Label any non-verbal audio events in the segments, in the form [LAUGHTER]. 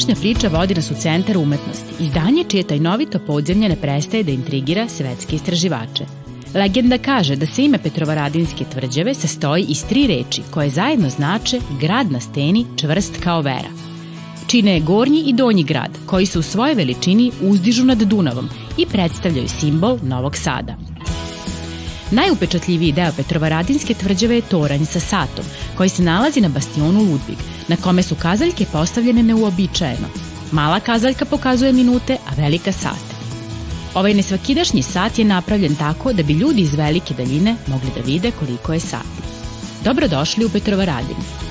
Današnja priča vodi nas u centar umetnosti, izdanje čije tajnovito podzemlje ne prestaje da intrigira svetske istraživače. Legenda kaže da se ime Petrovaradinske tvrđave sastoji iz tri reči koje zajedno znače grad na steni čvrst kao vera. Čine je gornji i donji grad, koji se u svojoj veličini uzdižu nad Dunavom i predstavljaju simbol Novog Sada. Najupečatljiviji deo Petrovaradinske tvrđave je toranj sa satom, koji se nalazi na bastionu Ludvig, na kome su kazaljke postavljene neuobičajeno. Mala kazaljka pokazuje minute, a velika sate. Ovaj nesvakidašnji sat je napravljen tako da bi ljudi iz velike daljine mogli da vide koliko je sati. Dobrodošli u Petrovaradinu.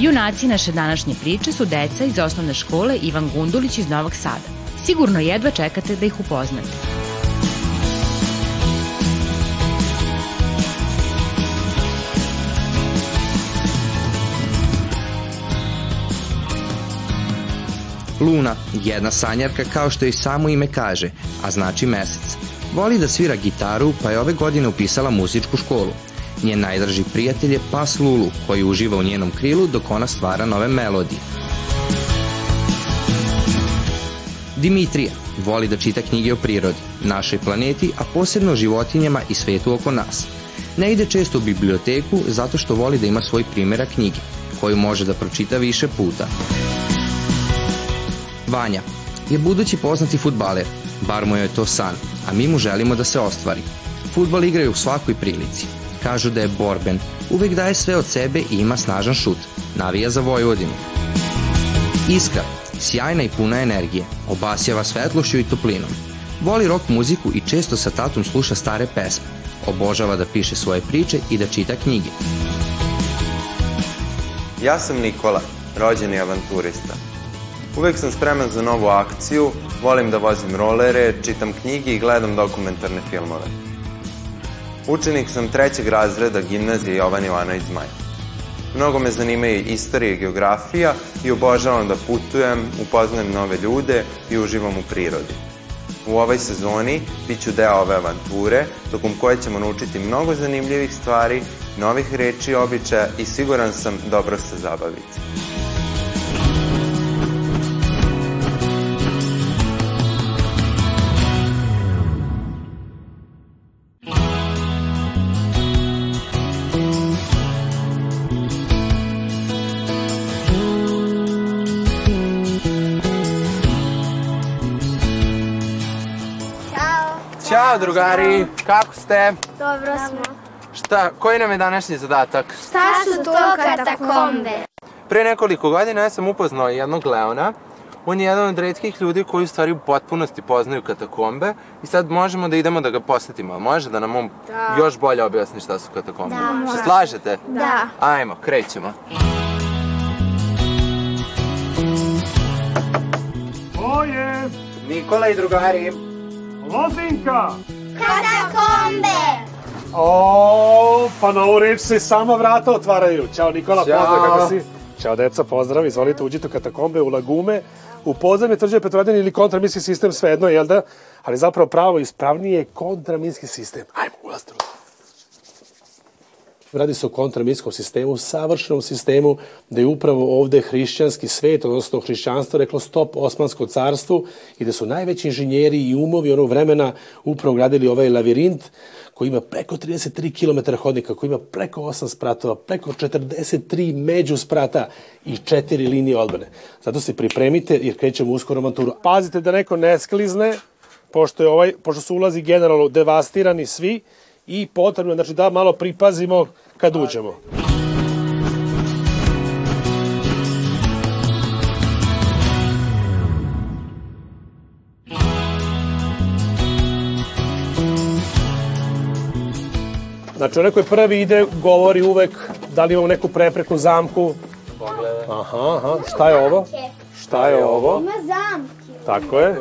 Junaci naše današnje priče su deca iz osnovne škole Ivan Gundulić iz Novog Sada. Sigurno jedva čekate da ih upoznate. Luna, jedna sanjarka kao što i samo ime kaže, a znači mesec. Voli da svira gitaru, pa je ove godine upisala muzičku školu. Njen najdraži prijatelj je pas Lulu, koji uživa u njenom krilu dok ona stvara nove melodije. Dimitrija voli da čita knjige o prirodi, našoj planeti, a posebno o životinjama i svetu oko nas. Ne ide često u biblioteku zato što voli da ima svoj primjera knjige, koju može da pročita više puta. Vanja je budući poznati futbaler, bar mu je to san, a mi mu želimo da se ostvari. Futbal igraju u svakoj prilici. Kažu da je borben, uvek daje sve od sebe i ima snažan šut. Navija za Vojvodinu. Iskra, sjajna i puna energije, obasjava svetlošću i toplinom. Voli rock muziku i često sa tatom sluša stare pesme. Obožava da piše svoje priče i da čita knjige. Ja sam Nikola, rođeni avanturista. Uvek sam spreman za novu akciju, volim da vozim rolere, čitam knjige i gledam dokumentarne filmove. Učenik sam trećeg razreda gimnazije Jovan Jovanović Zmaj. Mnogo me zanimaju istorija i geografija i obožavam da putujem, upoznajem nove ljude i uživam u prirodi. U ovoj sezoni bit ću deo ove avanture, tokom koje ćemo naučiti mnogo zanimljivih stvari, novih reči i običaja i siguran sam dobro se zabaviti. Ćao drugari, kako ste? Dobro smo. Šta, koji nam je današnji zadatak? Šta su to katakombe? Pre nekoliko godina ja sam upoznao jednog Leona. On je jedan od redkih ljudi koji u stvari u potpunosti poznaju katakombe i sad možemo da idemo da ga posetimo. Može da nam on Da. još bolje objasni šta su katakombe? Da, može. Se slažete? Da. Ajmo, krećemo. Ko je? Nikola i drugari. Lozinka! Katakombe! O, pa na ovu reč se sama vrata otvaraju. Ćao Nikola, Ćao. pozdrav, kako si? Ćao deca, pozdrav, izvolite, uđite u katakombe, u lagume, u podzemlje tvrđave Petrovaradin ili kontraminski sistem, svejedno, jel da? Ali zapravo pravo ispravnije je kontraminski sistem. Ajmo, ulazite. Radi se o kontraminskom sistemu, savršenom sistemu, da je upravo ovde hrišćanski svet, odnosno hrišćanstvo, reklo stop Osmansko carstvu i da su najveći inženjeri i umovi onog vremena upravo gradili ovaj lavirint koji ima preko 33 km hodnika, koji ima preko 8 spratova, preko 43 među sprata i 4 linije odbrane. Zato se pripremite jer krećemo uskoro avanturu. Pazite da neko ne sklizne, pošto, je ovaj, pošto su ulazi generalno devastirani svi i potrebno znači, da malo pripazimo kad uđemo. Znači, onaj koji prvi ide, govori uvek da li imamo neku prepreku, zamku. Aha, aha. Šta je ovo? Šta je ovo? Ima zamke. Tako je.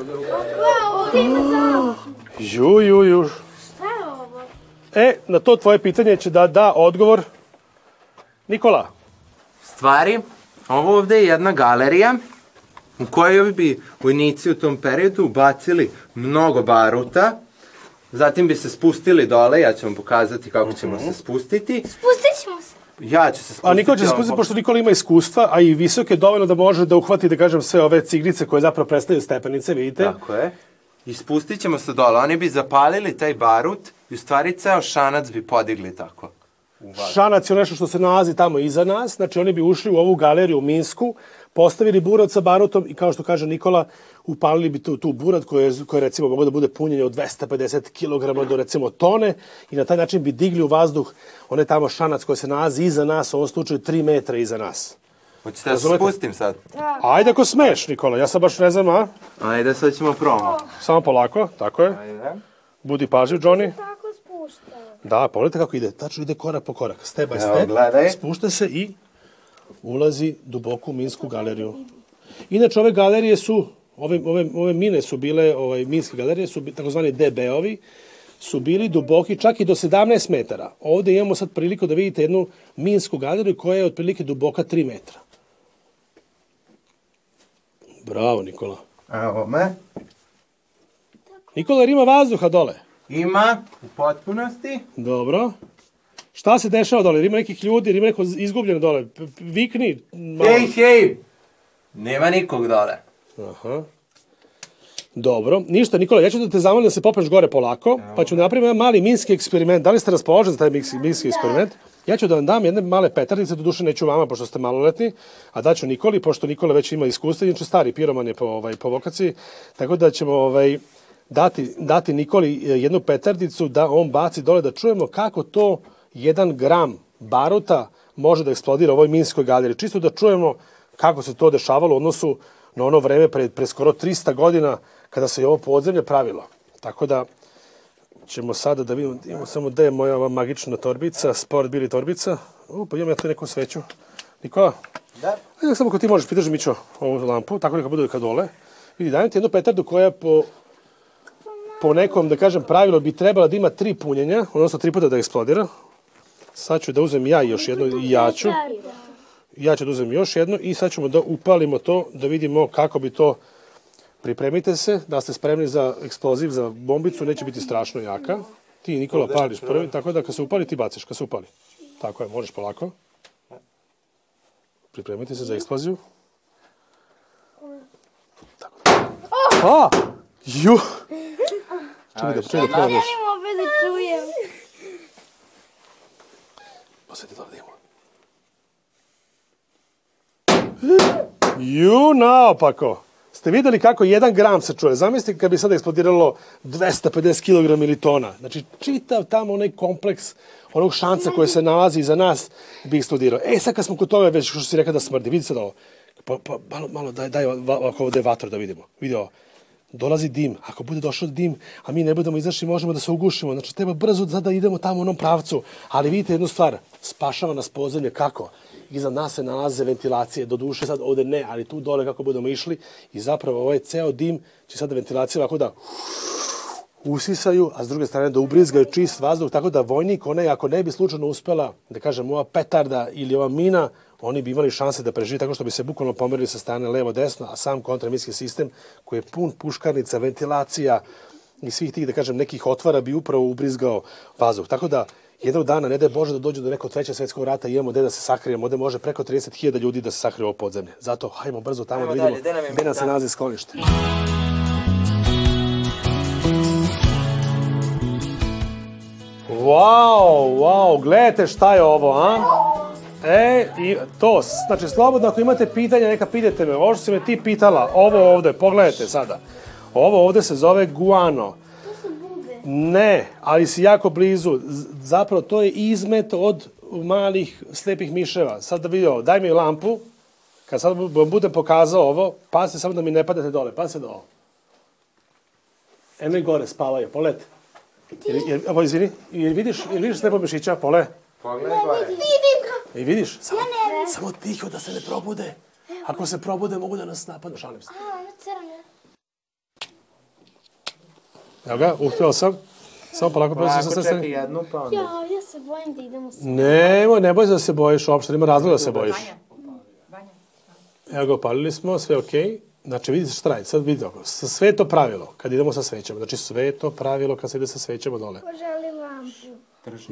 Ovdje ima zamke. Ju, ju, ju. E, na to tvoje pitanje će da da odgovor Nikola. Stvari, ovo ovde je jedna galerija u kojoj bi vojnici u tom periodu bacili mnogo baruta Zatim bi se spustili dole, ja ću vam pokazati kako ćemo se spustiti. Spustit ćemo se. Ja ću se spustiti. A Nikola će se spustiti, po- pošto Nikola ima iskustva, a i visok je dovoljno da može da uhvati, da kažem, sve ove ciglice koje zapravo predstavljaju stepenice, vidite. Tako je. I spustit ćemo se dole. Oni bi zapalili taj barut i u stvari ceo šanac bi podigli tako. Šanac je nešto što se nalazi tamo iza nas, znači oni bi ušli u ovu galeriju u Minsku, postavili burat sa barutom i kao što kaže Nikola, upalili bi tu, tu burat koji je, koji je recimo mogo da bude punjenje od 250 kg do recimo tone i na taj način bi digli u vazduh onaj tamo šanac koji se nalazi iza nas, u ovom slučaju 3 metra iza nas. Hoćete da se spustim sad? Ajde ako smeš, Nikola, ja sad baš ne znam, a? Ajde, sad ćemo probamo. Samo polako, tako je. Ajde. Budi pažljiv, Johnny. Tako spušta. Da, pogledajte kako ide. Tačno ide korak po korak. Step by Evo, step. gledaj. Spušta se i ulazi duboko u Minsku galeriju. Inače, ove galerije su, ove, ove, ove mine su bile, ovaj, Minske galerije su takozvani DB-ovi, su bili duboki čak i do 17 metara. Ovde imamo sad priliku da vidite jednu Minsku galeriju koja je otprilike duboka 3 metra. Bravo, Nikola. Evo me. Nikola, jer ima vazduha dole. Ima u potpunosti. Dobro. Šta se dešava dole? Ima nekih ljudi, ima neko izgubljeno dole. Vikni. Malo. Hej, hej! Nema nikog dole. Aha. Dobro. Ništa, Nikola, ja ću da te zamolim da se popneš gore polako, pa ću da napravim jedan mali minski eksperiment. Da li ste raspoloženi za taj minski, minski eksperiment? Ja ću da vam dam jedne male petardice, do duše neću vama, pošto ste maloletni, a daću Nikoli, pošto Nikola već ima iskustva, inače stari piroman je po, ovaj, po vokaciji, tako da ćemo ovaj, dati, dati Nikoli eh, jednu petardicu da on baci dole, da čujemo kako to jedan gram baruta može da eksplodira u ovoj minskoj galeriji. Čisto da čujemo kako se to dešavalo u odnosu na ono vreme pre, pre skoro 300 godina kada se je ovo podzemlje pravilo. Tako da ćemo sada da vidimo, imamo samo gde je moja ova magična torbica, sport bili torbica. U, pa imam ja tu neku sveću. Nikola? Da. Ajde, samo ako ti možeš, pridrži Mićo ovu lampu, tako neka bude kad dole. Vidi, dajem ti jednu petardu koja po, po nekom, da kažem, pravilu bi trebala da ima tri punjenja, odnosno tri puta da eksplodira. Sad ću da uzem ja još jednu i ja ću. Ja ću da uzem još jednu i sad ćemo da upalimo to, da vidimo kako bi to... Pripremite se, da ste spremni za eksploziv, za bombicu, neće biti strašno jaka. Ti, Nikola, pališ prvi, tako da kad se upali, ti baciš, kad se upali. Tako je, možeš polako. Pripremite se za eksploziju. Tako da. A! Ju! Čekaj da, čekaj da probam još. Želim opet da čujem. Posveti dole da imamo. Ju, naopako. Ste videli kako jedan gram se čuje? Zamislite kad bi sada eksplodiralo 250 kg ili tona. Znači, čitav tamo onaj kompleks onog šanca koje se nalazi iza nas bi eksplodirao. E, sad kad smo kod toga već, što si rekao da smrdi, vidi sad ovo. Pa, pa, malo, malo, daj, daj ovako ovde vatru da vidimo. Vidi ovo. Dolazi dim. Ako bude došao dim, a mi ne budemo izašli, možemo da se ugušimo. Znači, treba brzo sad da idemo tamo u onom pravcu. Ali vidite jednu stvar, spašava nas podzemlje. Kako? Iza nas se nalaze ventilacije. Do duše sad ovde ne, ali tu dole kako budemo išli. I zapravo ovaj ceo dim će sada ventilacija ovako da usisaju, a s druge strane da ubrizgaju čist vazduh, tako da vojnik, onaj, ako ne bi slučajno uspela, da kažem, ova petarda ili ova mina, oni bi imali šanse da preživi tako što bi se bukvalno pomerili sa strane levo-desno, a sam kontraminski sistem koji je pun puškarnica, ventilacija i svih tih, da kažem, nekih otvara bi upravo ubrizgao vazduh. Tako da, jednog dana, ne da je Bože da dođe do nekog trećeg svetskog rata i imamo gde da se sakrijemo, ovde može preko 30.000 ljudi da se sakrije ovo podzemlje. Zato, hajmo brzo tamo Ajmo da vidimo dalje, gde nam gde nam se nalazi sklonište. Wow, wow, gledajte šta je ovo, a? E, i to, znači slobodno ako imate pitanja, neka pitajte me. Ovo što si me ti pitala, ovo ovde, pogledajte sada. Ovo ovde se zove guano. Ne, ali si jako blizu. Zapravo to je izmet od malih slepih miševa. Sad da vidio, daj mi lampu. Kad sad budem pokazao ovo, pazite samo da mi ne padate dole. Pazite do ovo. Eno i gore spavaju, polete. Jer, jer, ovo, izvini, jer vidiš, jer vidiš slepo mišića, pole? Pogledaj gore. Vidim ga. I vidiš, samo, samo tiho da se ne probude. Ako se probude, mogu da nas napadnu, šalim se. A, ono crno. Evo ga, uspeo sam. Samo polako, sam čekaj sve jednu, pa onda. Ja, ja se bojim da idemo s... Nemoj, ne boj se da se bojiš uopšte, nema razloga da se bojiš. Evo ga, opalili smo, sve okej. Znači, vidite šta radi, sad vidite ovo, sa sveto pravilo, kad idemo sa svećama, znači sveto pravilo kad se ide sa svećama dole. Poželim lampu.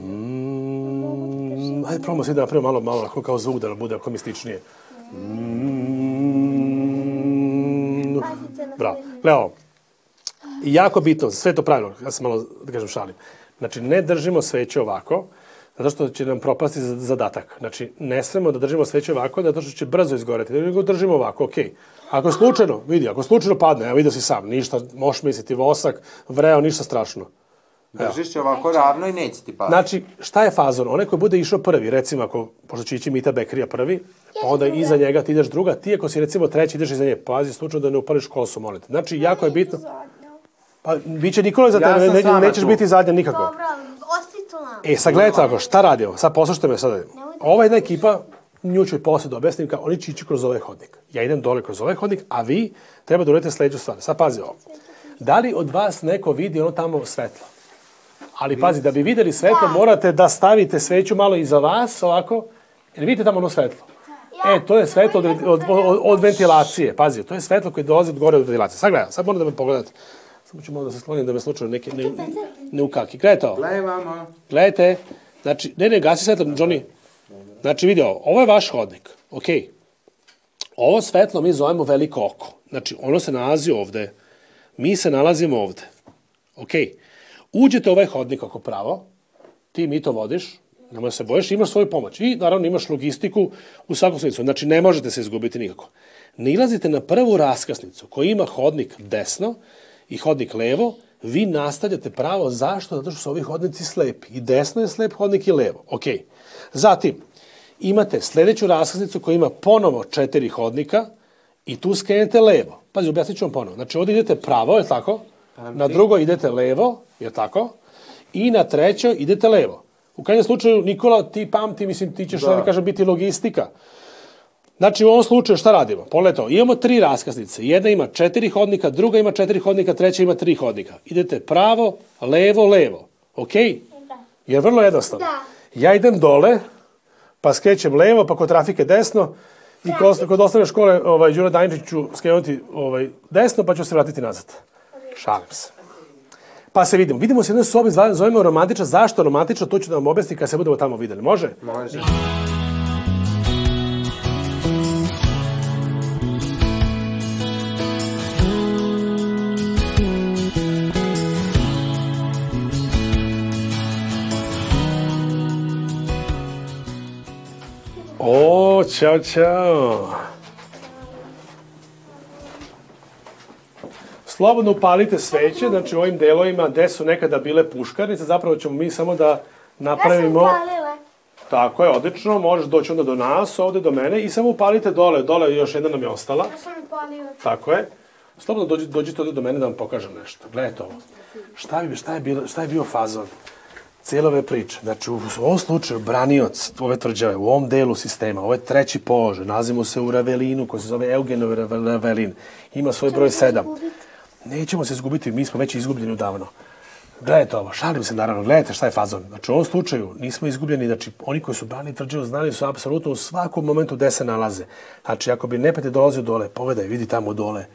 Mm, ajde, probamo svi da napravimo malo, malo, ako kao zvuk da nam bude, ako mističnije. Mm, Pazite na bravo. sve. Leo, jako bitno, sve to pravilo, ja sam malo, da kažem, šalim. Znači, ne držimo sveće ovako, zato što će nam propasti za- zadatak. Znači, ne smemo da držimo sveće ovako, zato što će brzo izgoreti. Nego držimo ovako, okej. Ako slučajno, vidi, ako slučajno padne, evo vidio si sam, ništa, možeš misliti, vosak, vreo, ništa strašno. Držiš će ovako ravno i neće ti pati. Znači, šta je fazon? Onaj koji bude išao prvi, recimo ako, pošto će ići Mita Bekrija prvi, pa onda iza njega ti ideš druga, ti ako si recimo treći ideš iza nje, pazi slučajno da ne upališ kosu, molim te. Znači, jako je bitno, pa bit će Nikola za Ja tebe, sam ne, nećeš tu. biti zadnja nikako. Dobro. E, sad gledajte tako, šta radimo? Sad poslušajte me sad. Ova jedna ekipa, nju ću posle da objasnim, kao, oni će ići kroz ovaj hodnik. Ja idem dole kroz ovaj hodnik, a vi treba da uradite sledeću stvar. Sad pazi ovo. Da li od vas neko vidi ono tamo svetlo? Ali pazi, da bi videli svetlo, morate da stavite sveću malo iza vas, ovako, jer vidite tamo ono svetlo. E, to je svetlo od, od, od, od ventilacije. Pazi, to je svetlo koje dolazi od gore od ventilacije. Sad gledam, sad moram da me pogledate. Samo ću malo da se sklonim da me slučajno neke ne, ne ukaki. Gledajte ovo. Gledaj vamo. Gledajte, znači, ne, ne, gasi svetlo, Johnny. Znači, vidi ovo, ovo je vaš hodnik, okej. Ovo svetlo mi zovemo veliko oko. Znači, ono se nalazi ovde. Mi se nalazimo ovde. Okej. Uđete u ovaj hodnik ako pravo, ti mi to vodiš, nemoj se bojiš, imaš svoju pomoć. I naravno imaš logistiku u svakom smislu. Znači, ne možete se izgubiti nikako. Nilazite na prvu raskrsnicu koja ima hodnik desno i hodnik levo, vi nastavljate pravo. Zašto? Zato što su ovi hodnici slepi. I desno je slep hodnik i levo. Ok. Zatim, imate sledeću raskrsnicu koja ima ponovo četiri hodnika i tu skrenete levo. Pazi, objasnit ću vam ponovo. Znači, ovdje idete pravo, je tako? Na drugo idete levo, je tako? I na trećo idete levo. U krajnjem slučaju, Nikola, ti pamti, mislim, ti ćeš, da. ne kažem, biti logistika. Znači, u ovom slučaju šta radimo? Pogledajte ovo, imamo tri raskaznice. Jedna ima četiri hodnika, druga ima četiri hodnika, treća ima tri hodnika. Idete pravo, levo, levo. Ok? Da. Jer vrlo jednostavno. Da. Ja idem dole, pa skrećem levo, pa kod trafike desno, i kod, kod osnovne škole ovaj, Đura Dajničić ću skrenuti ovaj, desno, pa ću se vratiti nazad. Šalim se. Pa se vidimo. Vidimo se u jednoj sobi, zovemo romantična. Zašto romantična? To ću da vam objasnim kad se budemo tamo videli. Može? Može. O, čao, čao. Slobodno upalite sveće, znači u ovim delovima gde su nekada bile puškarnice, zapravo ćemo mi samo da Ja sam napravimo... upalila. Tako je, odlično, možeš doći onda do nas, ovde do mene i samo upalite dole, dole još jedna nam je ostala. Ja sam upalila. Tako je. Slobodno dođi, dođite ovde do mene da vam pokažem nešto. Gledajte ovo. Šta, bi, šta, je, bilo, šta je bio fazon cijele ove priče? Znači, u ovom slučaju, branioc ove tvrđave, u ovom delu sistema, ovo je treći položaj, nalazimo se u Ravelinu, koji se zove Eugenov Rave- Ravelin. Ima svoj broj sedam. Nećemo se izgubiti, mi smo već izgubljeni odavno. Gledajte ovo, šalim se naravno, gledajte šta je fazon. Znači u ovom slučaju nismo izgubljeni, znači oni koji su brani tvrđavu znali su apsolutno u svakom momentu gde se nalaze. Znači ako bi nepete dolazio dole, pogledaj, vidi tamo dole,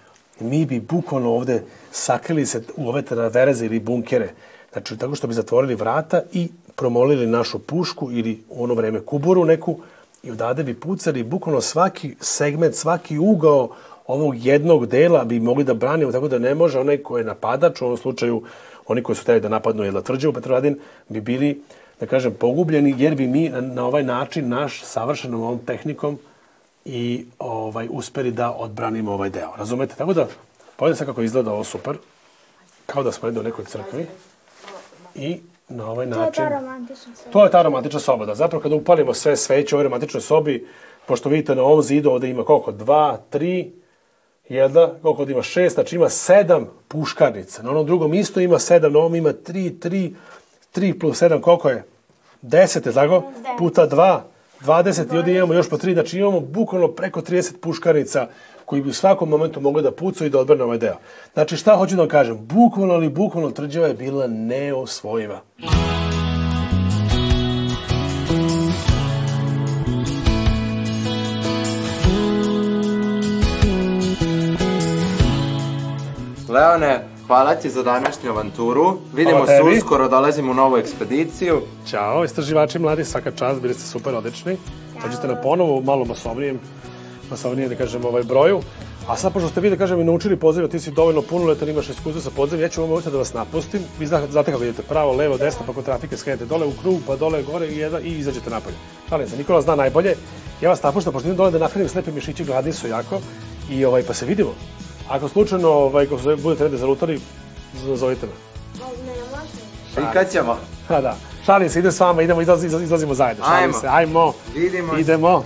mi bi bukvalno ovde sakrili se u ove travereze ili bunkere. Znači tako što bi zatvorili vrata i promolili našu pušku ili u ono vreme kuburu neku i odade bi pucali bukvalno svaki segment, svaki ugao ovog jednog dela bi mogli da branimo, tako da ne može onaj ko je napadač, u ovom slučaju oni koji su hteli da napadnu Jela Tvrđevu Petrovaradin, bi bili, da kažem, pogubljeni, jer bi mi na, ovaj način, naš savršenom ovom tehnikom, i ovaj uspeli da odbranimo ovaj deo. Razumete? Tako da, pogledajte sad kako izgleda ovo super. Kao da smo jedni u nekoj crkvi. I na ovaj To je način... ta romantična soba. To je ta romantična soba, da. Zapravo kada upalimo sve sveće u ovoj romantičnoj sobi, pošto vidite na ovom zidu ovde ima koliko? Dva, tri, jedna, koliko ovde ima šest, znači ima sedam puškarnica. Na onom drugom isto ima sedam, na ovom ima tri, tri, tri plus sedam, koliko je? Deset, je tako? Puta dva, dvadeset i ovde imamo još po tri, znači imamo bukvalno preko 30 puškarnica koji bi u svakom momentu mogli da pucaju i da odbrane ovaj deo. Znači šta hoću da vam kažem, bukvalno ali bukvalno tvrđava je bila neosvojiva. Leone, hvala ti za današnju avanturu. Vidimo se uskoro, dolazimo u novu ekspediciju. Ćao, istraživači mladi, svaka čast, bili ste super odlični. Dođite na ponovo u malo masovnijem, masovnijem, da kažem, ovaj broju. A sad, pošto ste vi, da kažem, i naučili pozive, ti si dovoljno punoletan, imaš iskustvo sa pozivima, ja ću vam ovdje da vas napustim. Vi znate, znate kako idete, pravo, levo, desno, pa kod trafike skrenete dole u krug, pa dole, gore i, jedan, i izađete napolje. Šalim se, Nikola zna najbolje. Ja vas napuštam, pošto idem dole da nahranim slepe mišići, gladni su jako. I ovaj, pa se vidimo. Ako slučajno, ovaj, ako se budete negde zalutali, zovite me. Ne može. I kad ćemo? Ha, [LAUGHS] da. Šalim se, idem s vama, idemo, izlazi, izlazimo zajedno. Šalim Ajmo. se, ajmo. Vidimo. Idemo.